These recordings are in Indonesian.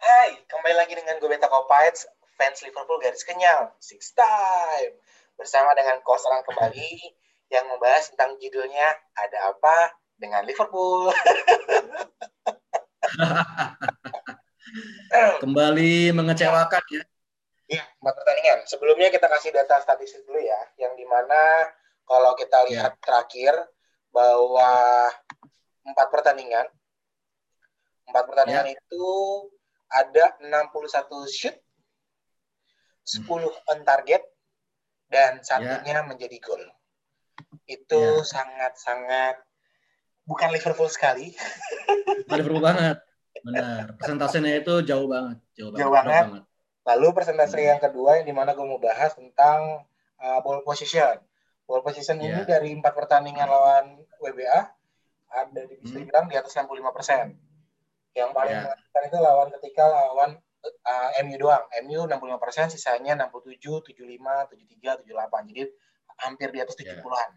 Hai, kembali lagi dengan gue Beta Kopites, fans Liverpool garis kenyal, Six Time. Bersama dengan Kosaran kembali yang membahas tentang judulnya Ada Apa dengan Liverpool. kembali mengecewakan ya. Iya, empat pertandingan. Sebelumnya kita kasih data statistik dulu ya, yang di mana kalau kita Iya. lihat terakhir bahwa empat pertandingan, empat pertandingan Ya. itu ada 61 shoot, 10 on target, dan satunya menjadi gol. Itu Ya. sangat-sangat bukan Liverpool sekali. Bukan Liverpool banget. Benar. Persentasenya itu jauh banget. Jauh, Jauh banget. banget. Lalu persentase Hmm. yang kedua yang di mana gue mau bahas tentang uh, ball position. Ball position ini Ya. dari empat pertandingan lawan WBA ada di bisa Hmm. dibilang di atas 65 Yang paling Ya. mengejutkan itu lawan ketika lawan uh, MU doang. MU 65 sisanya 67, 75, 73, 78. Jadi hampir di atas Ya. 70-an.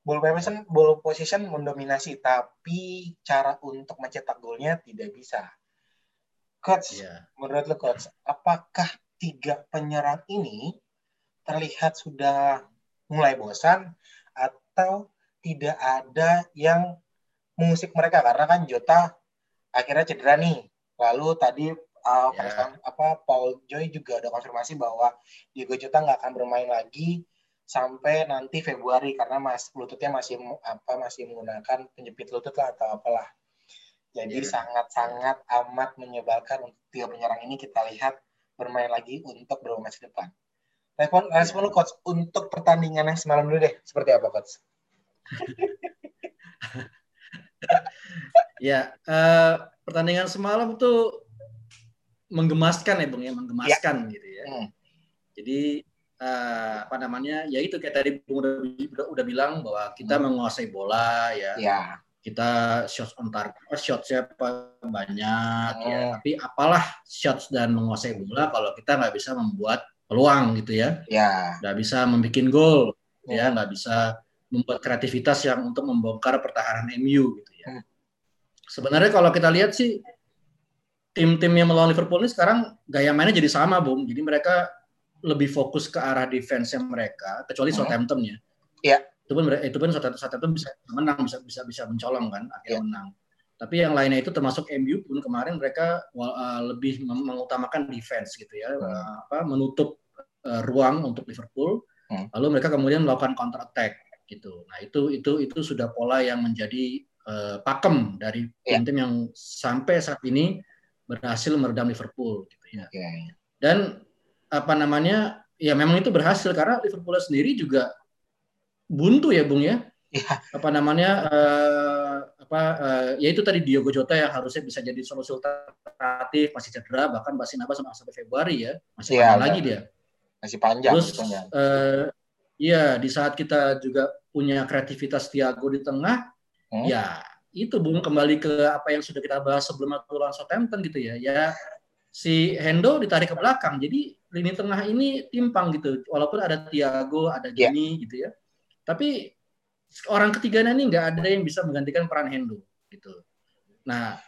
Ball position, ball position mendominasi, tapi cara untuk mencetak golnya tidak bisa. Coach, Iya. menurut lo coach, apakah tiga penyerang ini terlihat sudah mulai bosan atau tidak ada yang mengusik mereka karena kan Jota akhirnya cedera nih. Lalu tadi uh, Ya. Preston- apa Paul Joy juga ada konfirmasi bahwa Diego Jota nggak akan bermain lagi sampai nanti Februari karena mas lututnya masih apa masih menggunakan penjepit lutut lah atau apalah. Jadi Ya. sangat-sangat amat menyebalkan untuk tiga penyerang ini kita lihat bermain lagi untuk beberapa match depan. Respon, respon Ya. lu coach untuk pertandingan yang semalam dulu deh. Seperti apa coach? Ya, eh, pertandingan semalam tuh menggemaskan ya, Bung ya, menggemaskan gitu ya. Hmm. Jadi eh, apa namanya? Ya itu kayak tadi Bung udah, udah, udah bilang bahwa kita Hmm. menguasai bola ya. Ya. Kita shots on target, shotsnya banyak ya. Hmm. Tapi apalah shots dan menguasai bola kalau kita nggak bisa membuat peluang gitu ya. Ya. Nggak bisa membuat gol Hmm. ya, nggak bisa membuat kreativitas yang untuk membongkar pertahanan MU gitu ya. Hmm. Sebenarnya kalau kita lihat sih tim-tim yang melawan Liverpool ini sekarang gaya mainnya jadi sama, Bung. Jadi mereka lebih fokus ke arah defense-nya mereka, kecuali Hmm. Southampton ya. Iya. Itu pun itu pun Southampton, bisa menang, bisa bisa bisa mencolong kan, akhirnya Iya. menang. Tapi yang lainnya itu termasuk MU pun kemarin mereka uh, lebih mengutamakan defense gitu ya, Hmm. uh, apa menutup uh, ruang untuk Liverpool. Hmm. Lalu mereka kemudian melakukan counter attack gitu. Nah, itu itu itu sudah pola yang menjadi uh, pakem dari Iya. tim-tim yang sampai saat ini berhasil meredam Liverpool gitu ya. Oke. Dan apa namanya? Ya memang itu berhasil karena Liverpool sendiri juga buntu ya, Bung ya. Iya. Apa namanya? eh, apa eh, ya itu tadi Diogo Jota yang harusnya bisa jadi solusi alternatif masih cedera bahkan Basin Abbas sampai Februari ya. Masih Iya, panjang lagi benar. dia. Masih panjang. Terus panjang. eh, ya di saat kita juga punya kreativitas Thiago di tengah, Hmm. ya itu Bung kembali ke apa yang sudah kita bahas sebelum itu lawan Southampton gitu ya. Ya si Hendo ditarik ke belakang. Jadi lini tengah ini timpang gitu. Walaupun ada Thiago, ada Iya. Gini gitu ya. Tapi orang ketiganya ini nggak ada yang bisa menggantikan peran Hendo gitu. Nah,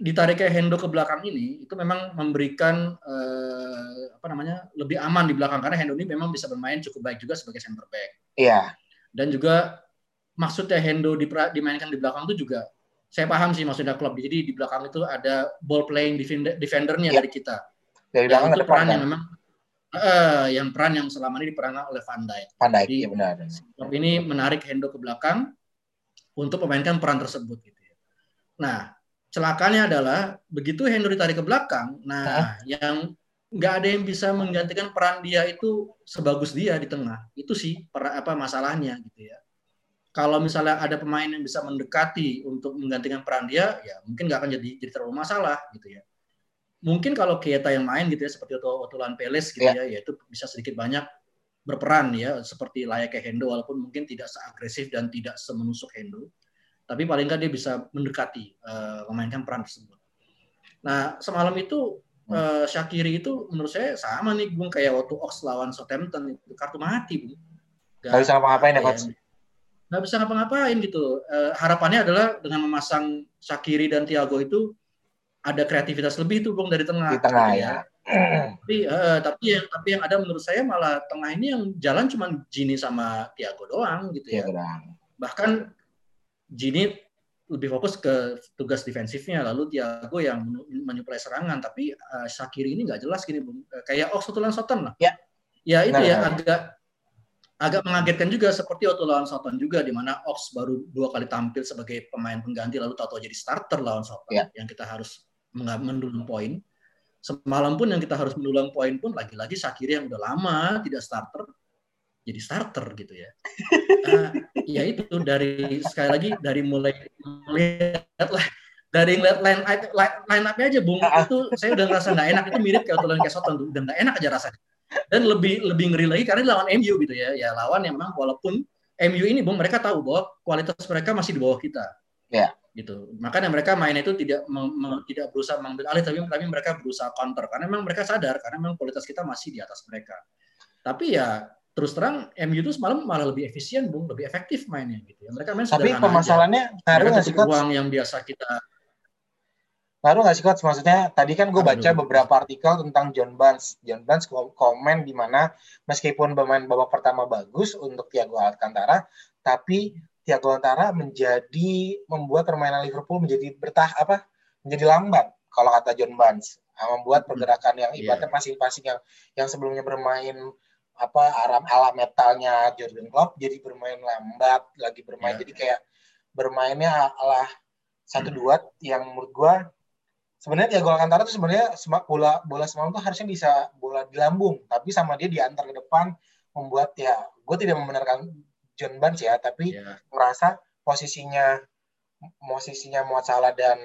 ditariknya Hendo ke belakang ini itu memang memberikan eh, apa namanya lebih aman di belakang karena Hendo ini memang bisa bermain cukup baik juga sebagai center back Iya. dan juga maksudnya Hendo dimainkan di belakang itu juga saya paham sih maksudnya klub jadi di belakang itu ada ball playing defender defendernya Iya. dari kita Dari yang itu peran kan. yang memang eh, yang peran yang selama ini diperankan oleh Van Dijk Pandai. Jadi- Iya benar. klub ini menarik Hendo ke belakang untuk memainkan peran tersebut gitu ya. Nah, celakanya adalah begitu Hendo ditarik ke belakang, nah yang nggak ada yang bisa menggantikan peran dia itu sebagus dia di tengah. Itu sih per, apa masalahnya gitu ya. Kalau misalnya ada pemain yang bisa mendekati untuk menggantikan peran dia, ya mungkin nggak akan jadi jadi terlalu masalah gitu ya. Mungkin kalau Keita yang main gitu ya seperti lawan Peles gitu ya, ya itu bisa sedikit banyak berperan ya seperti layaknya Hendo walaupun mungkin tidak seagresif dan tidak semenusuk Hendo tapi paling nggak dia bisa mendekati eh, memainkan peran tersebut. Nah semalam itu eh, Shakiri itu menurut saya sama nih Bung kayak waktu Ox lawan Southampton itu kartu mati Bung. Nggak bisa ngapa-ngapain ya, Coach? Nggak bisa ngapa-ngapain gitu. Uh, harapannya adalah dengan memasang Shakiri dan Thiago itu ada kreativitas lebih tuh bung dari tengah. Di tengah gitu ya. ya. tapi uh, tapi yang tapi yang ada menurut saya malah tengah ini yang jalan cuma Gini sama Thiago doang gitu ya. ya Bahkan Gini lebih fokus ke tugas defensifnya lalu Thiago yang menyuplai serangan tapi uh, Shakiri ini nggak jelas gini bung kayak oh Sotolan Soton lah ya ya itu nah, ya nah. agak agak mengagetkan juga seperti waktu lawan Soton juga di mana Ox baru dua kali tampil sebagai pemain pengganti lalu tahu jadi starter lawan Soton ya. yang kita harus mendulang poin semalam pun yang kita harus mendulang poin pun lagi-lagi Shakiri yang udah lama tidak starter jadi starter gitu ya. Uh, ya itu dari sekali lagi dari mulai melihat lah dari ngeliat line line, line up aja bung ah. itu saya udah ngerasa nggak enak itu mirip kayak tulang kayak Soton udah nggak enak aja rasanya dan lebih lebih ngeri lagi karena lawan MU gitu ya. Ya lawan yang memang walaupun MU ini bung mereka tahu bahwa kualitas mereka masih di bawah kita. Ya. Gitu. Makanya mereka main itu tidak me, me, tidak berusaha mengambil alih tapi tapi mereka berusaha counter. Karena memang mereka sadar karena memang kualitas kita masih di atas mereka. Tapi ya terus terang MU itu semalam malah lebih efisien bung lebih efektif mainnya gitu ya. Mereka main tapi permasalahannya ngaruh nggak sih uang yang biasa kita ngaruh nggak sih coach? Maksudnya tadi kan gue baca beberapa artikel tentang John Barnes. John Barnes komen di mana meskipun pemain babak pertama bagus untuk Thiago Alcantara tapi Thiago Alcantara menjadi membuat permainan Liverpool menjadi bertah apa? Menjadi lambat kalau kata John Barnes. Membuat hmm. pergerakan yang iya. ibaratnya passing-passing yang yang sebelumnya bermain apa aram ala metalnya Jordan Klopp jadi bermain lambat lagi bermain. Yeah. jadi kayak bermainnya ala satu dua yang menurut gua sebenarnya ya gol Alcantara tuh sebenarnya semak bola bola semalam tuh harusnya bisa bola di lambung tapi sama dia diantar ke depan membuat ya gue tidak membenarkan John Barnes ya tapi yeah. merasa posisinya posisinya Muhammad Salah dan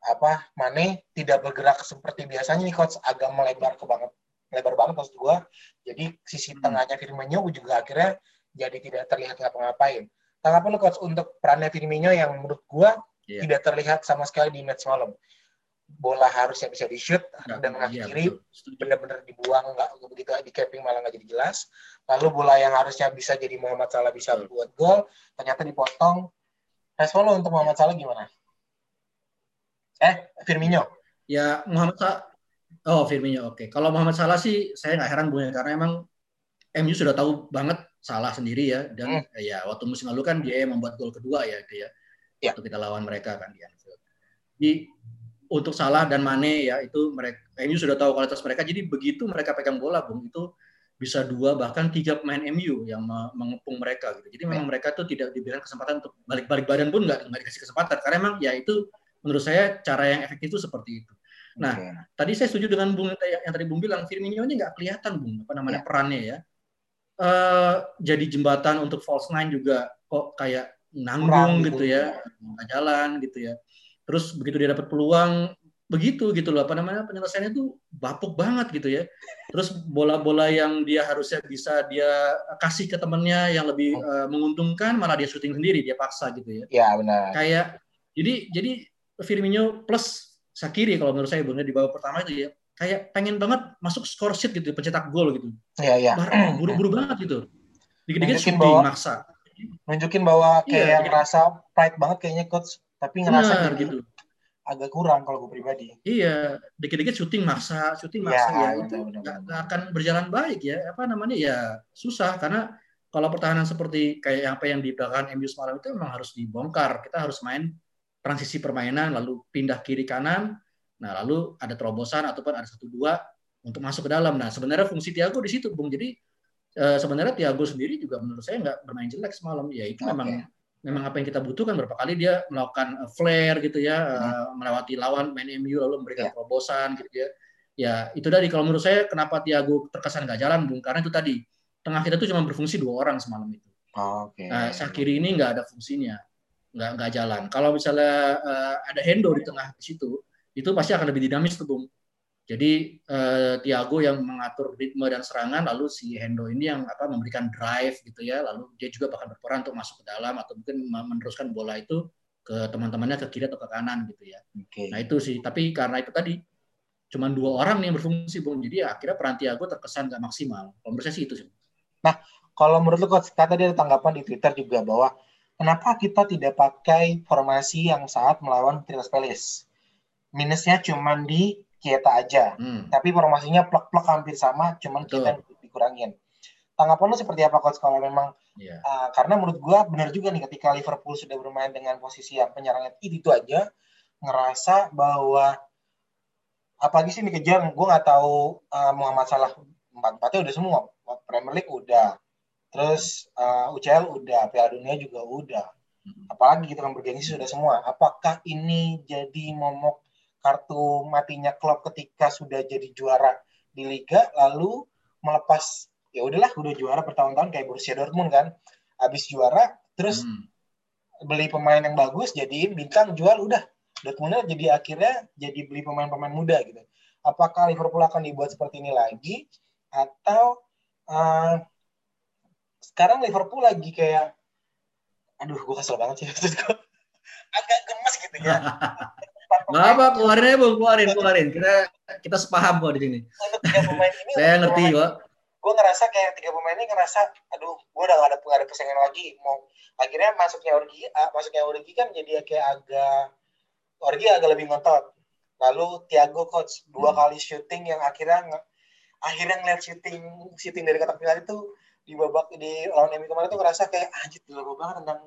apa Mane tidak bergerak seperti biasanya nih coach agak melebar ke banget lebar banget maksud gue jadi sisi hmm. tengahnya Firmino juga akhirnya jadi tidak terlihat ngapa-ngapain tanggapan coach untuk perannya Firmino yang menurut gue yeah. tidak terlihat sama sekali di match malam bola harusnya bisa di shoot nah, dan mengakhiri iya, benar-benar dibuang nggak begitu di capping malah nggak jadi jelas lalu bola yang harusnya bisa jadi Muhammad Salah bisa hmm. buat gol ternyata dipotong respon lo untuk Muhammad Salah gimana eh Firmino ya Muhammad Salah Oh, Firmino oke. Okay. Kalau Muhammad Salah sih saya nggak heran Bu ya karena emang MU sudah tahu banget salah sendiri ya dan hmm. ya waktu musim lalu kan dia membuat gol kedua ya dia ya. Waktu kita lawan mereka kan di Anfield. Di untuk Salah dan Mane ya itu mereka MU sudah tahu kualitas mereka jadi begitu mereka pegang bola Bung itu bisa dua bahkan tiga pemain MU yang mengepung mereka gitu. Jadi memang ya. mereka tuh tidak diberikan kesempatan untuk balik-balik badan pun nggak dikasih kesempatan karena memang ya itu menurut saya cara yang efektif itu seperti itu. Nah, okay. tadi saya setuju dengan Bung yang tadi Bung bilang Firmino ini nggak kelihatan Bung apa namanya yeah. perannya ya. Uh, jadi jembatan untuk false nine juga kok kayak nanggung gitu, gitu ya, nggak jalan gitu ya. Terus begitu dia dapat peluang begitu gitu loh apa namanya penyelesaiannya tuh bapuk banget gitu ya. Terus bola-bola yang dia harusnya bisa dia kasih ke temennya yang lebih uh, menguntungkan malah dia syuting sendiri dia paksa gitu ya. Iya benar. Kayak jadi jadi Firmino plus Sakiri kalau menurut saya benar di babak pertama itu ya kayak pengen banget masuk score sheet gitu pencetak gol gitu. Iya iya. Buru-buru banget gitu. Dikit-dikit syuting bahwa, maksa. Nunjukin bahwa kayak iya, ngerasa pride banget kayaknya coach, tapi ngerasa Benar, gitu. Agak kurang kalau gue pribadi. Iya, dikit-dikit syuting maksa, syuting maksa. Ya, ya itu nggak akan berjalan baik ya. Apa namanya? Ya susah. Karena kalau pertahanan seperti kayak apa yang di belakang MU semalam itu memang harus dibongkar. Kita harus main transisi permainan lalu pindah kiri kanan. Nah lalu ada terobosan ataupun ada satu dua untuk masuk ke dalam. Nah sebenarnya fungsi Tiago di situ bung. Jadi e, sebenarnya Tiago sendiri juga menurut saya nggak bermain jelek semalam ya itu okay. memang memang apa yang kita butuhkan berapa kali dia melakukan uh, flare gitu ya hmm. uh, melewati lawan main MU lalu memberikan yeah. terobosan gitu ya ya itu tadi kalau menurut saya kenapa Tiago terkesan nggak jalan bung karena itu tadi tengah kita tuh cuma berfungsi dua orang semalam itu oh, okay. nah, Sakiri ini nggak ada fungsinya nggak nggak jalan. Kalau misalnya uh, ada Hendo di tengah di situ, itu pasti akan lebih dinamis tuh Bung. Jadi uh, Thiago yang mengatur ritme dan serangan, lalu si Hendo ini yang apa memberikan drive gitu ya, lalu dia juga bahkan berperan untuk masuk ke dalam atau mungkin meneruskan bola itu ke teman-temannya ke kiri atau ke kanan gitu ya. Okay. Nah itu sih, tapi karena itu tadi cuma dua orang yang berfungsi Bung, jadi ya, akhirnya peran Thiago terkesan nggak maksimal. Kalau menurut saya sih itu sih. Nah, kalau menurut lu coach kata dia ada tanggapan di Twitter juga bahwa kenapa kita tidak pakai formasi yang saat melawan Crystal Palace minusnya cuma di Kieta aja. Hmm. tapi formasinya plek-plek hampir sama cuman kita dikurangin. Tanggapan lu seperti apa coach kalau memang yeah. Iya. uh, karena menurut gua benar juga nih ketika Liverpool sudah bermain dengan posisi yang penyerangnya itu, itu aja ngerasa bahwa apalagi sih dikejar gue nggak tahu uh, Muhammad Salah empat empatnya udah semua. Premier League udah. Terus uh, eh, UCL udah Piala Dunia juga udah. Apalagi kita kan bergengsi sudah semua. Apakah ini jadi momok kartu matinya klub ketika sudah jadi juara di liga lalu melepas ya udahlah udah juara bertahun-tahun kayak Borussia Dortmund kan habis juara terus hmm. beli pemain yang bagus jadi bintang jual udah Dortmund jadi akhirnya jadi beli pemain-pemain muda gitu. Apakah Liverpool akan dibuat seperti ini lagi atau uh, sekarang Liverpool lagi kayak aduh gue kesel banget sih agak gemes gitu ya. Gak apa, keluarin aja bang, keluarin, keluarin. Kita kita sepaham kok di sini. Untuk tiga pemain ini, saya ngerti kok. Gue ngerasa kayak tiga pemain ini ngerasa, aduh, gue udah gak ada, gak ada persaingan lagi. Mau akhirnya masuknya Origi, ah, masuknya Origi kan jadi kayak agak Orgi agak lebih ngotot. Lalu Tiago coach dua hmm. kali syuting yang akhirnya akhirnya ngeliat syuting syuting dari kotak penalti itu di babak di lawan MU kemarin tuh ngerasa kayak anjir dulu banget tentang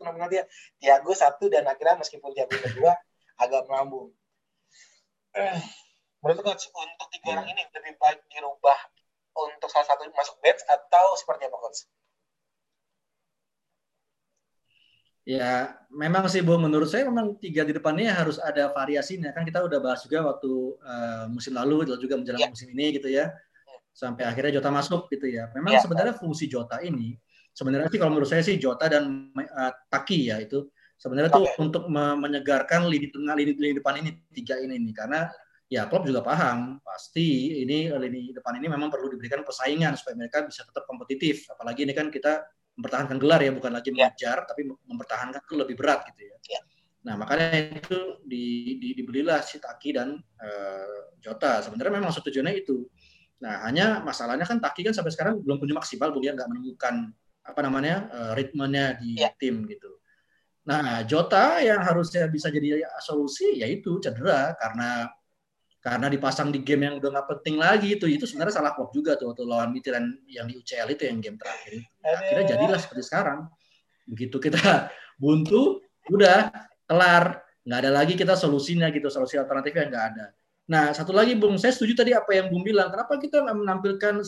tentang dia Tiago satu dan akhirnya meskipun Tiago kedua agak melambung. Eh, menurut coach untuk tiga orang ini lebih baik dirubah untuk salah satu masuk bench atau seperti apa coach? Ya, memang sih Bu, menurut saya memang tiga di depannya harus ada variasinya. Kan kita udah bahas juga waktu uh, musim lalu, dan juga menjelang ya. musim ini gitu ya. Sampai akhirnya Jota masuk gitu ya. Memang ya. sebenarnya fungsi Jota ini, sebenarnya sih kalau menurut saya sih Jota dan uh, Taki ya itu sebenarnya okay. tuh untuk menyegarkan lini tengah, lini, lini depan ini tiga ini nih. Karena ya klub juga paham pasti ini lini depan ini memang perlu diberikan persaingan supaya mereka bisa tetap kompetitif. Apalagi ini kan kita mempertahankan gelar ya bukan lagi ya. mengejar yeah. tapi mempertahankan itu lebih berat gitu ya. Yeah. Nah makanya itu di, di, dibelilah si Taki dan uh, Jota. Sebenarnya memang tujuannya itu. Nah hanya masalahnya kan Taki kan sampai sekarang belum punya maksimal, belum dia nggak menemukan apa namanya uh, ritmenya di yeah. tim gitu. Nah Jota yang harusnya bisa jadi solusi yaitu cedera. Karena karena dipasang di game yang udah nggak penting lagi itu. Itu sebenarnya salah klub juga tuh waktu lawan Midtjylland yang di UCL itu yang game terakhir akhirnya jadilah seperti sekarang. Begitu kita buntu udah kelar. Nggak ada lagi kita solusinya gitu solusi alternatifnya nggak ada. Nah satu lagi bung saya setuju tadi apa yang bung bilang. Kenapa kita menampilkan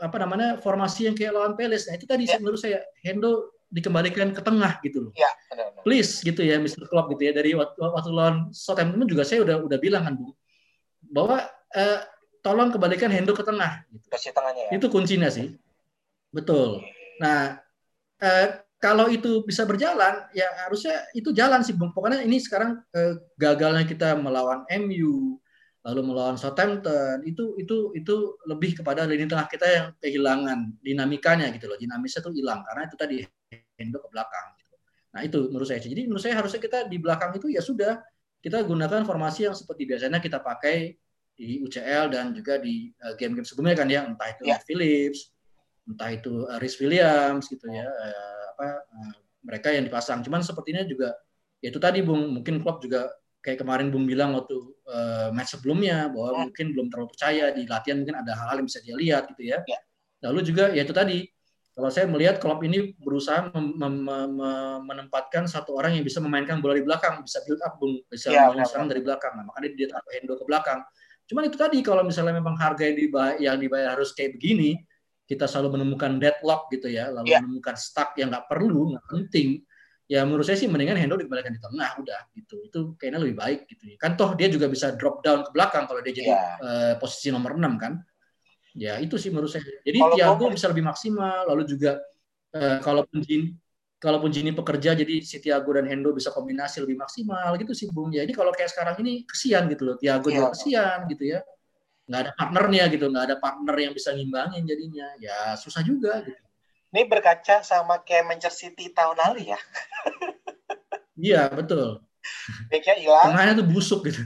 apa namanya formasi yang kayak lawan Peles nah itu tadi ya. menurut saya Hendo dikembalikan ke tengah gitu loh. Ya, Please gitu ya Mr. Klopp gitu ya dari waktu, waktu lawan Southampton juga saya udah udah bilang kan Bung bahwa eh, tolong kembalikan Hendo ke tengah. Gitu. Kasih tengahnya ya. Itu kuncinya sih. Betul. Nah, eh, kalau itu bisa berjalan, ya harusnya itu jalan sih, Bung. Pokoknya ini sekarang eh, gagalnya kita melawan MU, lalu melawan Southampton, itu itu itu lebih kepada lini tengah kita yang kehilangan dinamikanya gitu loh. Dinamisnya tuh hilang karena itu tadi Hendo ke belakang. Gitu. Nah itu menurut saya. Jadi menurut saya harusnya kita di belakang itu ya sudah kita gunakan formasi yang seperti biasanya kita pakai di UCL dan juga di uh, game-game sebelumnya kan ya entah itu yeah. Phillips entah itu uh, Rhys Williams gitu ya uh, apa uh, mereka yang dipasang cuman sepertinya juga ya itu tadi Bung mungkin klub juga kayak kemarin Bung bilang waktu uh, match sebelumnya bahwa yeah. mungkin belum terlalu percaya di latihan mungkin ada hal-hal yang bisa dia lihat gitu ya yeah. lalu juga ya itu tadi kalau saya melihat klub ini berusaha mem mem mem menempatkan satu orang yang bisa memainkan bola di belakang, bisa build up, bung, bisa yeah, ya, dari belakang. Nah, makanya dia taruh Hendo ke belakang. Cuman itu tadi kalau misalnya memang harga yang dibayar, yang dibayar harus kayak begini, kita selalu menemukan deadlock gitu ya, lalu yeah. menemukan stuck yang nggak perlu, nggak penting. Ya menurut saya sih mendingan Hendo dikembalikan di tengah udah gitu. Itu kayaknya lebih baik gitu. Kan toh dia juga bisa drop down ke belakang kalau dia jadi yeah. Iya. uh, posisi nomor 6 kan. Ya itu sih menurut saya. Jadi kalau Thiago bisa lebih maksimal, lalu juga uh, kalaupun Jin, kalaupun Jini pekerja, jadi si Thiago dan Hendo bisa kombinasi lebih maksimal gitu sih Bung. Jadi kalau kayak sekarang ini kesian gitu loh, Thiago ya. juga kesian gitu ya. Nggak ada partnernya gitu, nggak ada partner yang bisa ngimbangin jadinya. Ya susah juga gitu. Ini berkaca sama kayak Manchester City tahun lalu ya. iya betul. Backnya hilang. Tengahnya tuh busuk gitu.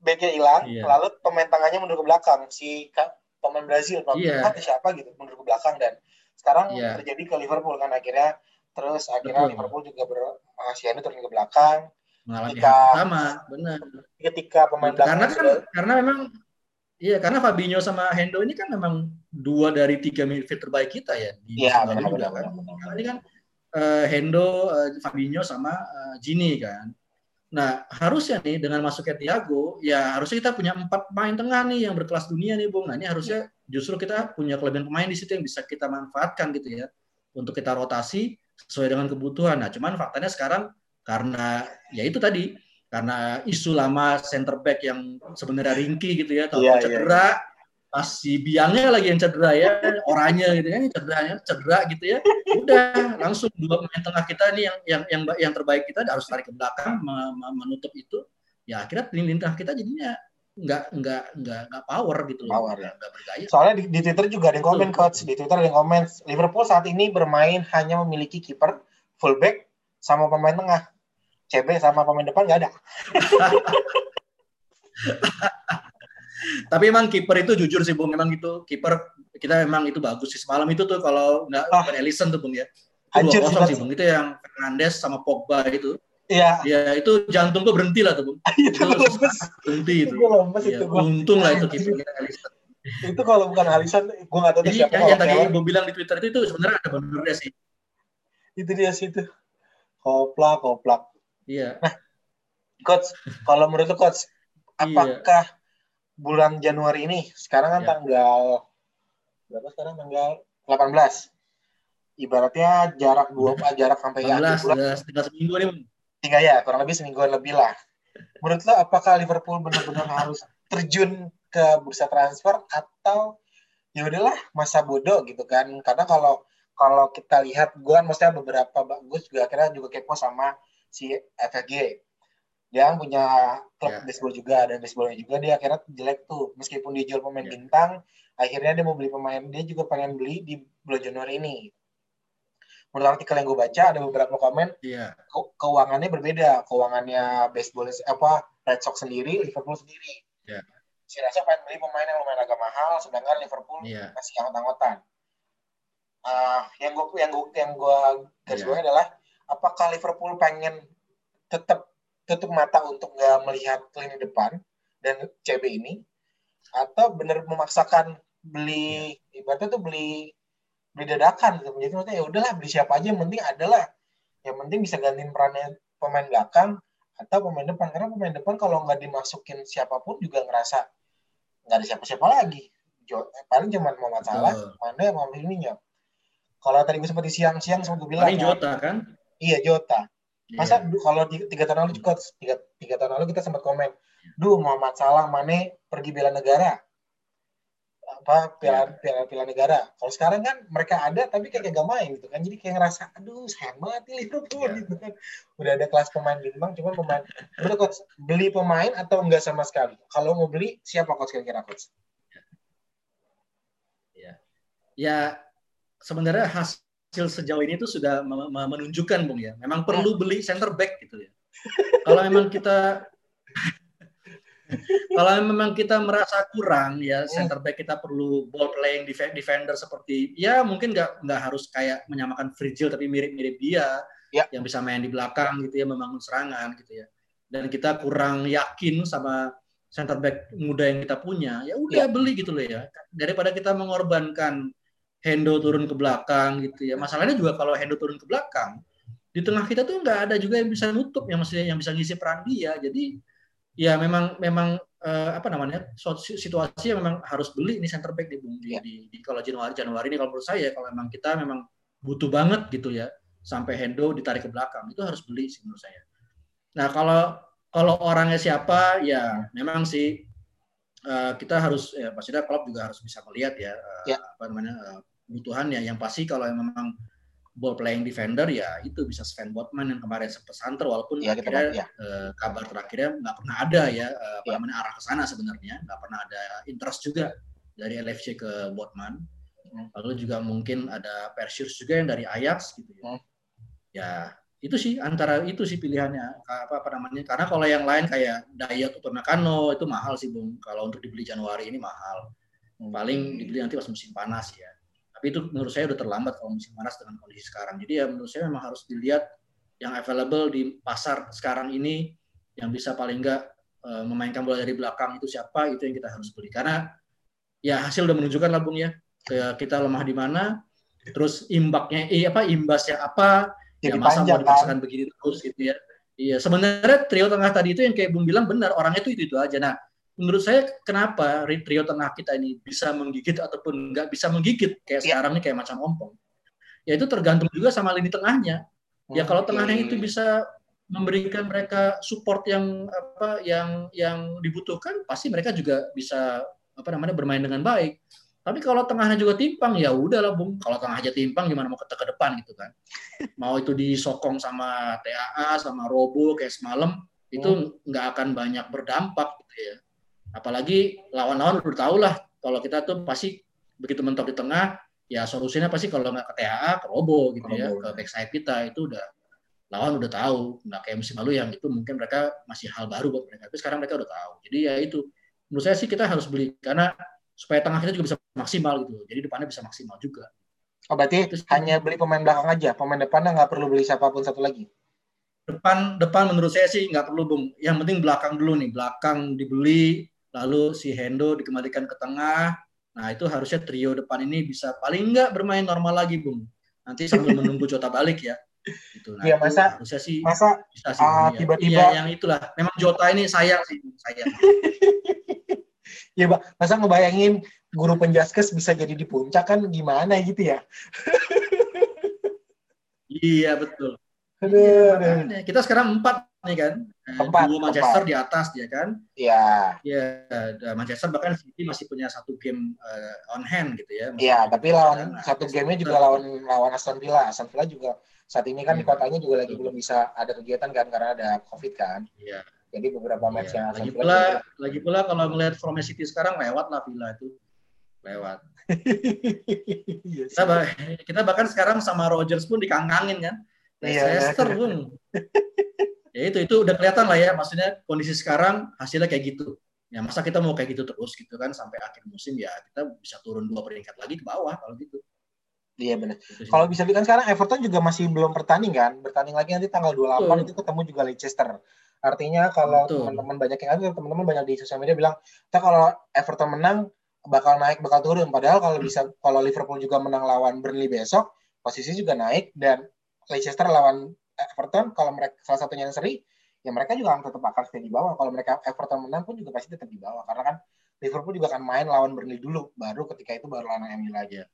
Backnya hilang, iya. lalu pemain tengahnya mundur ke belakang. Si pemain Brazil kalau yeah. siapa gitu mundur ke belakang dan Sekarang yeah. terjadi ke Liverpool kan akhirnya terus akhirnya Betul. Liverpool juga ber Martiano turun ke belakang mengalami ketika, hal sama benar ketika pemain belakang karena kan karena memang iya karena Fabinho sama Hendo ini kan memang dua dari tiga midfield terbaik kita ya di iya, benar, juga benar, kan benar, ini kan uh, Hendo uh, Fabinho sama uh, Gini kan Nah, harusnya nih dengan masuknya Thiago, ya harusnya kita punya empat pemain tengah nih yang berkelas dunia nih, Bung. Nah, ini harusnya justru kita punya kelebihan pemain di situ yang bisa kita manfaatkan gitu ya. Untuk kita rotasi sesuai dengan kebutuhan. Nah, cuman faktanya sekarang karena ya itu tadi karena isu lama center back yang sebenarnya ringkih gitu ya, tahu yeah, iya. cedera, yeah pas si biangnya lagi yang cedera ya orangnya gitu kan cederanya cedera gitu ya. Udah langsung dua pemain tengah kita ini yang yang yang yang terbaik kita harus tarik ke belakang menutup itu. Ya akhirnya lini tengah kita jadinya nggak nggak nggak nggak power gitu loh. Power, ya. nggak bergaya. Soalnya di, di Twitter juga ada yang komen coach. Di Twitter ada yang komen Liverpool saat ini bermain hanya memiliki kiper fullback sama pemain tengah CB sama pemain depan nggak ada Tapi emang kiper itu jujur sih Bung, memang itu kiper kita memang itu bagus sih semalam itu tuh kalau nggak ah. Ellison tuh Bung ya. Kosong sih Bung. Itu yang Fernandes sama Pogba itu. Iya. Ya itu jantung gua berhenti lah tuh Bung. itu. Berhenti itu. itu ya, itu. Untung lah itu kiper Ellison. itu kalau bukan Alisson, gue nggak tahu Jadi, siapa. Yang, yang tadi gue bilang di Twitter itu, itu sebenarnya ada benernya sih. Itu dia sih itu. Koplak, koplak. Iya. Nah, coach, kalau menurut lu coach, iya. apakah iya bulan Januari ini. Sekarang kan ya. tanggal berapa sekarang tanggal 18. Ibaratnya jarak dua jarak sampai 18, akhir bulan. Tinggal seminggu nih. Tinggal ya, kurang lebih semingguan lebih lah. Menurut lo apakah Liverpool benar-benar harus terjun ke bursa transfer atau ya udahlah masa bodoh gitu kan? Karena kalau kalau kita lihat gue kan maksudnya beberapa bagus juga akhirnya juga kepo sama si FFG dia kan punya klub yeah. baseball juga dan baseballnya juga dia akhirnya jelek tuh meskipun dia jual pemain yeah. bintang akhirnya dia mau beli pemain dia juga pengen beli di bulan Januari ini menurut artikel yang gue baca ada beberapa komen yeah. ke keuangannya berbeda keuangannya baseball apa Red Sox sendiri Liverpool sendiri yeah. si rasa pengen beli pemain yang lumayan agak mahal sedangkan Liverpool yeah. masih anggot-anggotan uh, yang gue yang gue yang gue garis yeah. adalah apakah Liverpool pengen tetap tutup mata untuk nggak melihat lini depan dan CB ini? Atau benar memaksakan beli ibaratnya tuh beli beli dadakan gitu. Jadi maksudnya ya udahlah beli siapa aja yang penting adalah yang penting bisa gantiin perannya pemain belakang atau pemain depan. Karena pemain depan kalau nggak dimasukin siapa pun juga ngerasa nggak ada siapa-siapa lagi. Paling cuma mau masalah uh. mana yang mau ininya kalau tadi gue seperti siang-siang sempat gue bilang paling Jota kan iya Jota Masa yeah. kalau tiga tahun lalu juga tiga, tiga tahun lalu kita sempat komen, duh Muhammad Salah Mane pergi bela negara apa piala yeah. piala piala negara. Kalau sekarang kan mereka ada tapi kayak gak main gitu kan. Jadi kayak ngerasa aduh sayang banget nih Liverpool yeah. gitu kan. Udah ada kelas pemain bintang cuma pemain udah coach beli pemain atau enggak sama sekali. Kalau mau beli siapa coach kira-kira coach? Ya. Ya sebenarnya khas hasil sejauh ini itu sudah menunjukkan Bung ya, memang perlu beli center back gitu ya. Kalau memang kita kalau memang kita merasa kurang ya center back kita perlu ball playing defender seperti ya mungkin nggak nggak harus kayak menyamakan Virgil tapi mirip-mirip dia ya. yang bisa main di belakang gitu ya membangun serangan gitu ya dan kita kurang yakin sama center back muda yang kita punya ya udah ya. beli gitu loh ya daripada kita mengorbankan Hendo turun ke belakang gitu ya. Masalahnya juga kalau Hendo turun ke belakang, di tengah kita tuh nggak ada juga yang bisa nutup, yang masih yang bisa ngisi peran dia. Jadi ya memang memang uh, apa namanya situasi yang memang harus beli ini center back di, di, ya. di, di kalau Januari Januari ini kalau menurut saya kalau memang kita memang butuh banget gitu ya sampai Hendo ditarik ke belakang itu harus beli sih menurut saya. Nah kalau kalau orangnya siapa ya memang sih uh, kita harus ya pastinya klub juga harus bisa melihat ya, uh, ya. apa namanya uh, kebutuhannya. Yang pasti kalau memang ball playing defender ya itu bisa Sven Botman yang kemarin sempat santer walaupun ya, akhirnya ya. uh, kabar terakhirnya nggak pernah ada ya apa ya. namanya arah ke sana sebenarnya nggak pernah ada interest juga dari LFC ke Botman hmm. lalu juga mungkin ada Persius juga yang dari Ajax gitu ya hmm. ya itu sih antara itu sih pilihannya apa apa namanya karena kalau yang lain kayak Dayot atau Nakano itu mahal sih bung kalau untuk dibeli Januari ini mahal paling dibeli nanti pas musim panas ya Tapi itu menurut saya udah terlambat kalau musim panas dengan kondisi sekarang. Jadi ya menurut saya memang harus dilihat yang available di pasar sekarang ini yang bisa paling enggak uh, memainkan bola dari belakang itu siapa itu yang kita harus beli karena ya hasil udah menunjukkan lah Bung ya kita lemah di mana terus imbaknya eh, apa imbasnya apa Jadi ya masa mau dipaksakan kan? begini terus gitu ya iya sebenarnya trio tengah tadi itu yang kayak Bung bilang benar orangnya itu itu, itu aja nah menurut saya kenapa trio tengah kita ini bisa menggigit ataupun nggak bisa menggigit kayak ya. sekarang ini kayak macam ompong ya itu tergantung juga sama lini tengahnya ya kalau tengahnya itu bisa memberikan mereka support yang apa yang yang dibutuhkan pasti mereka juga bisa apa namanya bermain dengan baik tapi kalau tengahnya juga timpang ya udahlah bung. Kalau tengah aja timpang gimana mau ke, ke depan gitu kan? Mau itu disokong sama TAA sama Robo kayak semalam itu hmm. nggak akan banyak berdampak gitu ya. Apalagi lawan-lawan udah tahu lah kalau kita tuh pasti begitu mentok di tengah ya solusinya pasti kalau nggak ke TAA ke Robo gitu ya, Robo. ya ke backside kita itu udah lawan udah tahu nggak kayak musim lalu yang itu mungkin mereka masih hal baru buat mereka tapi sekarang mereka udah tahu jadi ya itu menurut saya sih kita harus beli karena supaya tengah kita juga bisa maksimal gitu. Jadi depannya bisa maksimal juga. Oh berarti Terus, hanya beli pemain belakang aja, pemain depannya nggak perlu beli siapa pun satu lagi? Depan depan menurut saya sih nggak perlu bung. Yang penting belakang dulu nih, belakang dibeli, lalu si Hendo dikembalikan ke tengah. Nah itu harusnya trio depan ini bisa paling nggak bermain normal lagi bung. Nanti sambil menunggu Jota balik ya. Gitu. Nah, iya masa harusnya sih masa bisa sih, uh, tiba-tiba iya, yang itulah. Memang Jota ini sayang sih, sayang. ya pak masa ngebayangin guru penjaskes bisa jadi di puncak kan gimana gitu ya iya betul Aduh, iya, kita sekarang empat nih kan eh, empat dua Manchester empat. di atas dia kan iya iya Manchester bahkan City masih punya satu game uh, on hand gitu ya iya tapi lawan kan, satu gamenya juga lawan lawan Aston Villa Aston Villa juga saat ini kan ya, di iya, kotanya juga lagi belum bisa ada kegiatan kan karena ada covid kan iya jadi beberapa yeah. match yang lagi pula lagi pula kalau melihat From City sekarang lewat lah Villa itu. Lewat. yes, iya kita, bah kita bahkan sekarang sama Rogers pun dikangkangin kan. Iya, Leicester pun. ya itu itu udah kelihatan lah ya maksudnya kondisi sekarang hasilnya kayak gitu. Ya masa kita mau kayak gitu terus gitu kan sampai akhir musim ya kita bisa turun dua peringkat lagi ke bawah kalau gitu. Iya benar. Gitu kalau bisa kan sekarang Everton juga masih belum bertanding kan, bertanding lagi nanti tanggal 28 Betul. itu ketemu juga Leicester. Artinya kalau teman-teman banyak yang ada, teman-teman banyak di sosial media bilang, kita kalau Everton menang bakal naik, bakal turun. Padahal kalau bisa, kalau Liverpool juga menang lawan Burnley besok, posisi juga naik dan Leicester lawan Everton, kalau mereka salah satunya yang seri, ya mereka juga akan tetap akan stay di bawah. Kalau mereka Everton menang pun juga pasti tetap di bawah. Karena kan Liverpool juga akan main lawan Burnley dulu, baru ketika itu baru lawan MU lagi.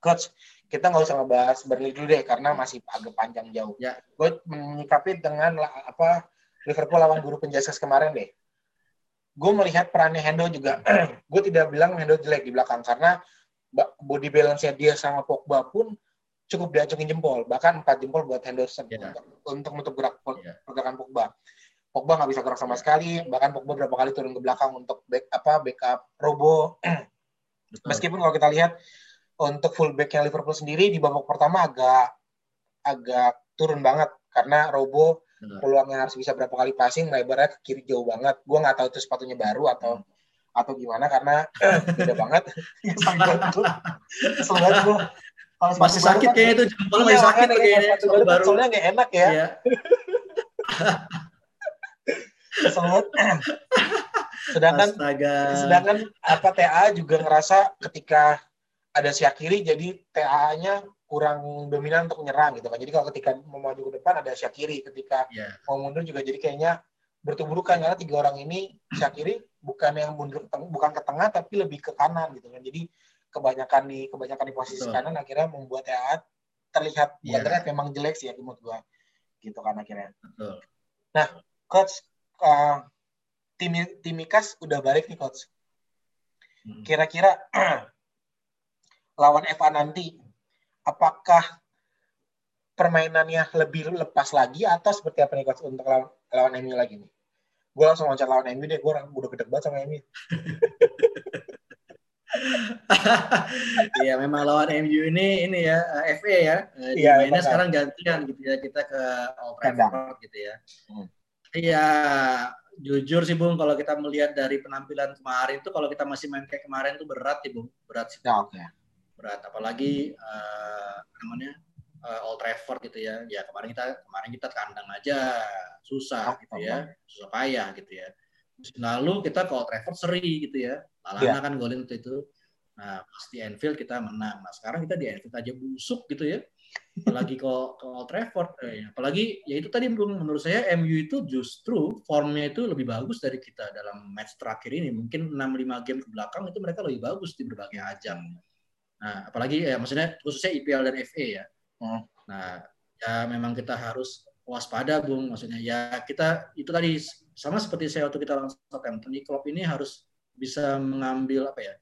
Coach, kita nggak usah ngebahas Burnley dulu deh karena masih agak panjang jauh. Ya. Gue menyikapi dengan apa Liverpool lawan guru penjaskes kemarin deh. Gue melihat perannya Hendo juga. gue tidak bilang Hendo jelek di belakang karena body balance-nya dia sama Pogba pun cukup diacungin jempol. Bahkan empat jempol buat Henderson yeah. untuk, untuk menutup gerak yeah. pergerakan Pogba. Pogba nggak bisa gerak sama sekali. Bahkan Pogba berapa kali turun ke belakang untuk back apa backup Robo. Meskipun kalau kita lihat untuk fullbacknya Liverpool sendiri di babak pertama agak agak turun banget karena Robo peluangnya harus bisa berapa kali passing lebarnya ke kiri jauh banget gue nggak tahu itu sepatunya baru atau hmm. atau gimana karena beda banget kesel banget gue masih sakit kan, kayaknya itu jempol iya, masih sakit kayaknya sepatu baru soalnya nggak enak ya iya. sedangkan Astaga. sedangkan apa TA juga ngerasa ketika ada Syakiri jadi TA-nya kurang dominan untuk menyerang gitu kan. Jadi kalau ketika mau maju ke depan ada Syakiri, ketika yeah. mau mundur juga jadi kayaknya bertuburukan karena tiga orang ini Syakiri bukan yang mundur bukan ke tengah tapi lebih ke kanan gitu kan. Jadi kebanyakan di kebanyakan di posisi Betul. kanan akhirnya membuat ya terlihat yeah. bukan terlihat memang jelek sih ya menurut gua gitu kan akhirnya. Betul. Nah, coach uh, tim Timikas udah balik nih coach. Hmm. Kira-kira lawan FA nanti apakah permainannya lebih lepas lagi atau seperti apa nih coach untuk lawan, lawan MU lagi nih? Gue langsung loncat lawan MU deh, gue udah gede banget sama MU. Iya memang lawan MU ini ini ya eh, FA ya. Eh, iya, mainnya sekarang gantian gitu ya kita ke Old Trafford gitu ya. Hmm. Iya jujur sih Bung kalau kita melihat dari penampilan kemarin tuh kalau kita masih main kayak kemarin tuh berat sih Bung, berat sih. Ya, oke. Okay berat apalagi uh, namanya uh, Old Trafford gitu ya ya kemarin kita kemarin kita kandang aja susah gitu ya susah payah gitu ya lalu kita ke Old Trafford seri gitu ya Lalana yeah. kan golin itu itu nah pasti Anfield kita menang. Nah sekarang kita di Anfield aja busuk gitu ya. Apalagi ke, ke Old Trafford eh, apalagi ya itu tadi menurut saya MU itu justru formnya itu lebih bagus dari kita dalam match terakhir ini. Mungkin 6-5 game ke belakang itu mereka lebih bagus di berbagai ajang. Nah apalagi ya maksudnya khususnya IPL dan FA ya. Hmm. Nah, ya memang kita harus waspada, Bung. Maksudnya ya kita itu tadi sama seperti saya waktu kita lawan Southampton, Klopp ini harus bisa mengambil apa ya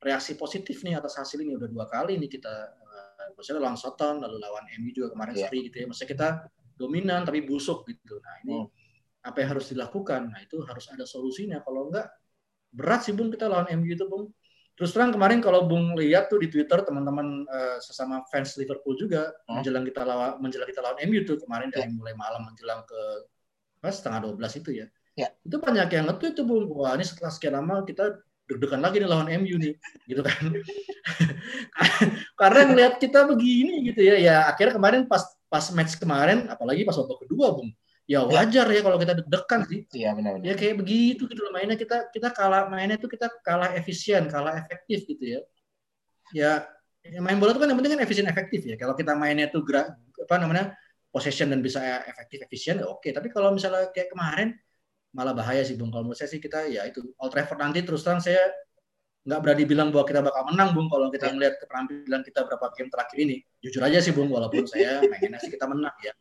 reaksi positif nih atas hasil ini udah dua kali nih kita uh, maksudnya lawan Southampton lalu lawan MU juga kemarin yeah. seri gitu ya maksudnya kita dominan tapi busuk gitu nah ini hmm. apa yang harus dilakukan nah itu harus ada solusinya kalau enggak berat sih bung kita lawan MU itu bung Terus terang kemarin kalau Bung lihat tuh di Twitter teman-teman uh, sesama fans Liverpool juga hmm. menjelang kita lawan menjelang kita lawan MU tuh kemarin ya. dari mulai malam menjelang ke pas setengah 12 itu ya. ya. Itu banyak yang nge-tweet tuh Bung, wah ini setelah sekian lama kita deg-degan lagi nih lawan MU nih, gitu kan. Karena ngelihat kita begini gitu ya, ya akhirnya kemarin pas pas match kemarin, apalagi pas babak kedua Bung, ya wajar ya kalau kita deg-degan sih. Iya benar, benar. Ya kayak begitu gitu loh mainnya kita kita kalah mainnya itu kita kalah efisien, kalah efektif gitu ya. Ya, ya main bola itu kan yang penting kan efisien efektif ya. Kalau kita mainnya itu gerak apa namanya possession dan bisa efektif efisien ya oke. Tapi kalau misalnya kayak kemarin malah bahaya sih Bung. Kalau menurut saya sih kita ya itu Old Trafford nanti terus terang saya nggak berani bilang bahwa kita bakal menang Bung kalau kita melihat keterampilan kita berapa game terakhir ini. Jujur aja sih Bung walaupun saya mainnya sih kita menang ya.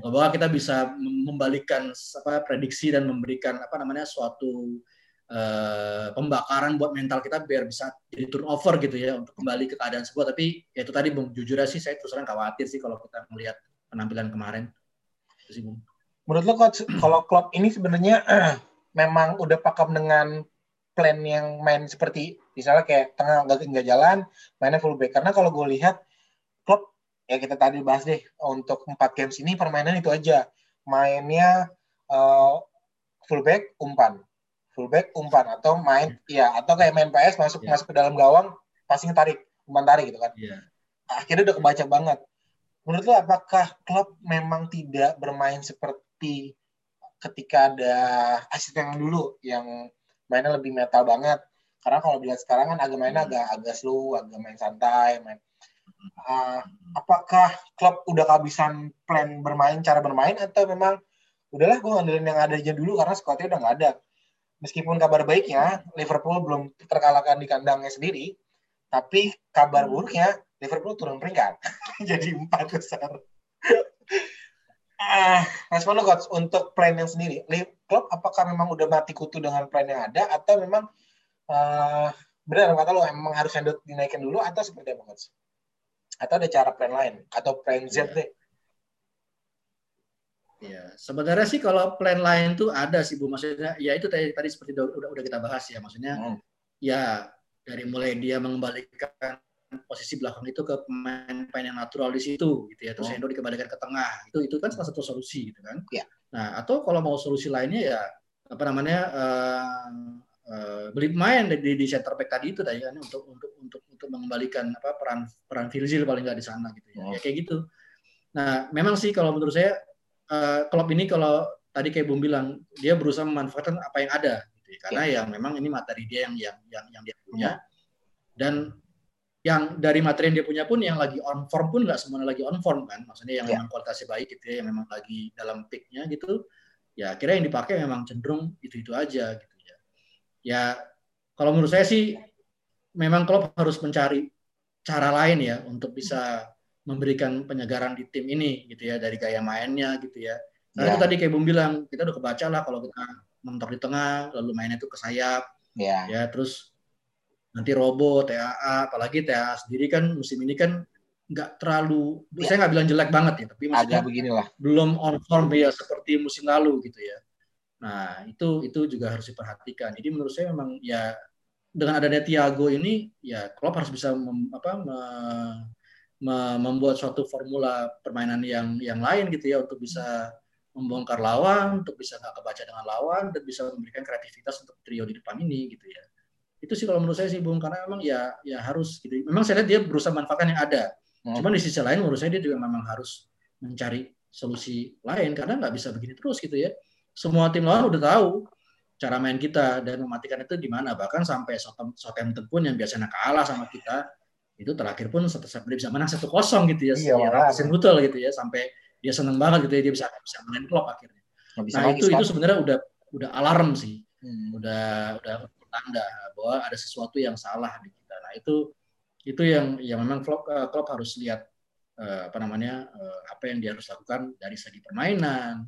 Bahwa kita bisa membalikan apa prediksi dan memberikan apa namanya suatu uh, pembakaran buat mental kita biar bisa jadi turnover gitu ya untuk kembali ke keadaan sebuah. Tapi ya itu tadi bung jujur sih saya terus terang khawatir sih kalau kita melihat penampilan kemarin. Itu sih bung menurut lo coach kalau klub ini sebenarnya memang udah pakem dengan plan yang main seperti misalnya kayak tengah nggak nggak jalan mainnya fullback karena kalau gue lihat klub ya kita tadi bahas deh untuk empat games ini permainan itu aja. Mainnya uh, fullback umpan. Fullback umpan. Atau main ya atau kayak main PS masuk yeah. masuk ke dalam gawang passing tarik umpan tarik gitu kan. Yeah. akhirnya udah kebaca banget. Menurut lo apakah klub memang tidak bermain seperti ketika ada asisten yang dulu yang mainnya lebih metal banget karena kalau dilihat sekarang kan agak mainnya hmm. agak agak slow agak main santai main. Uh, apakah klub udah kehabisan plan bermain cara bermain atau memang udahlah gue ngandelin yang ada aja dulu karena squadnya udah nggak ada. Meskipun kabar baiknya Liverpool belum terkalahkan di kandangnya sendiri tapi kabar buruknya Liverpool turun peringkat. Jadi empat besar ah respon lo coach untuk plan yang sendiri klub apakah memang udah mati kutu dengan plan yang ada atau memang uh, benar kata lo emang harus dinaikin dulu atau seperti apa coach? atau ada cara plan lain atau plan Z yeah. deh Ya, sebenarnya sih kalau plan lain tuh ada sih Bu. Maksudnya ya itu tadi tadi seperti udah udah kita bahas ya. Maksudnya hmm. ya dari mulai dia mengembalikan posisi belakang itu ke pemain-pemain yang natural di situ gitu ya. Terus hmm. Endo dikembalikan ke tengah. Itu itu kan salah satu solusi gitu kan. Ya. Nah, atau kalau mau solusi lainnya ya apa namanya uh, uh, beli pemain di, di center back tadi itu tadi kan untuk untuk untuk untuk mengembalikan apa peran peran Virgil paling nggak di sana gitu ya. Oh. ya kayak gitu nah memang sih kalau menurut saya uh, klub ini kalau tadi kayak Bung bilang dia berusaha memanfaatkan apa yang ada gitu ya. karena ya. yang memang ini materi dia yang yang yang, yang dia punya oh. dan yang dari materi yang dia punya pun yang lagi on form pun nggak semuanya lagi on form kan maksudnya yang ya. memang kualitasnya baik gitu ya yang memang lagi dalam peaknya gitu ya akhirnya yang dipakai memang cenderung itu itu aja gitu ya ya kalau menurut saya sih memang klub harus mencari cara lain ya untuk bisa memberikan penyegaran di tim ini gitu ya dari gaya mainnya gitu ya. Nah ya. itu tadi kayak Bung bilang kita udah kebaca lah kalau kita mentok di tengah lalu mainnya itu ke sayap ya, ya terus nanti Robo, TAA, apalagi TAA sendiri kan musim ini kan nggak terlalu, ya. saya nggak bilang jelek banget ya, tapi maksudnya beginilah. belum on form ya seperti musim lalu gitu ya. Nah itu itu juga harus diperhatikan. Jadi menurut saya memang ya dengan adanya Tiago ini ya Klopp harus bisa mem, apa, me, me, membuat suatu formula permainan yang yang lain gitu ya untuk bisa membongkar lawan, untuk bisa nggak kebaca dengan lawan dan bisa memberikan kreativitas untuk trio di depan ini gitu ya. Itu sih kalau menurut saya sih Bung karena memang ya ya harus gitu. Memang saya lihat dia berusaha manfaatkan yang ada. Hmm. Cuman di sisi lain menurut saya dia juga memang harus mencari solusi lain karena nggak bisa begini terus gitu ya. Semua tim lawan udah tahu cara main kita dan mematikan itu di mana bahkan sampai Southampton pun yang biasanya kalah sama kita itu terakhir pun sampai bisa menang satu kosong gitu ya, iya, ya betul gitu ya sampai dia seneng banget gitu ya dia bisa bisa menang klub akhirnya. Nah itu itu sebenarnya udah udah alarm sih, hmm. udah udah tanda bahwa ada sesuatu yang salah di kita. Nah itu itu yang yang memang klub uh, klub harus lihat uh, apa namanya uh, apa yang dia harus lakukan dari segi permainan,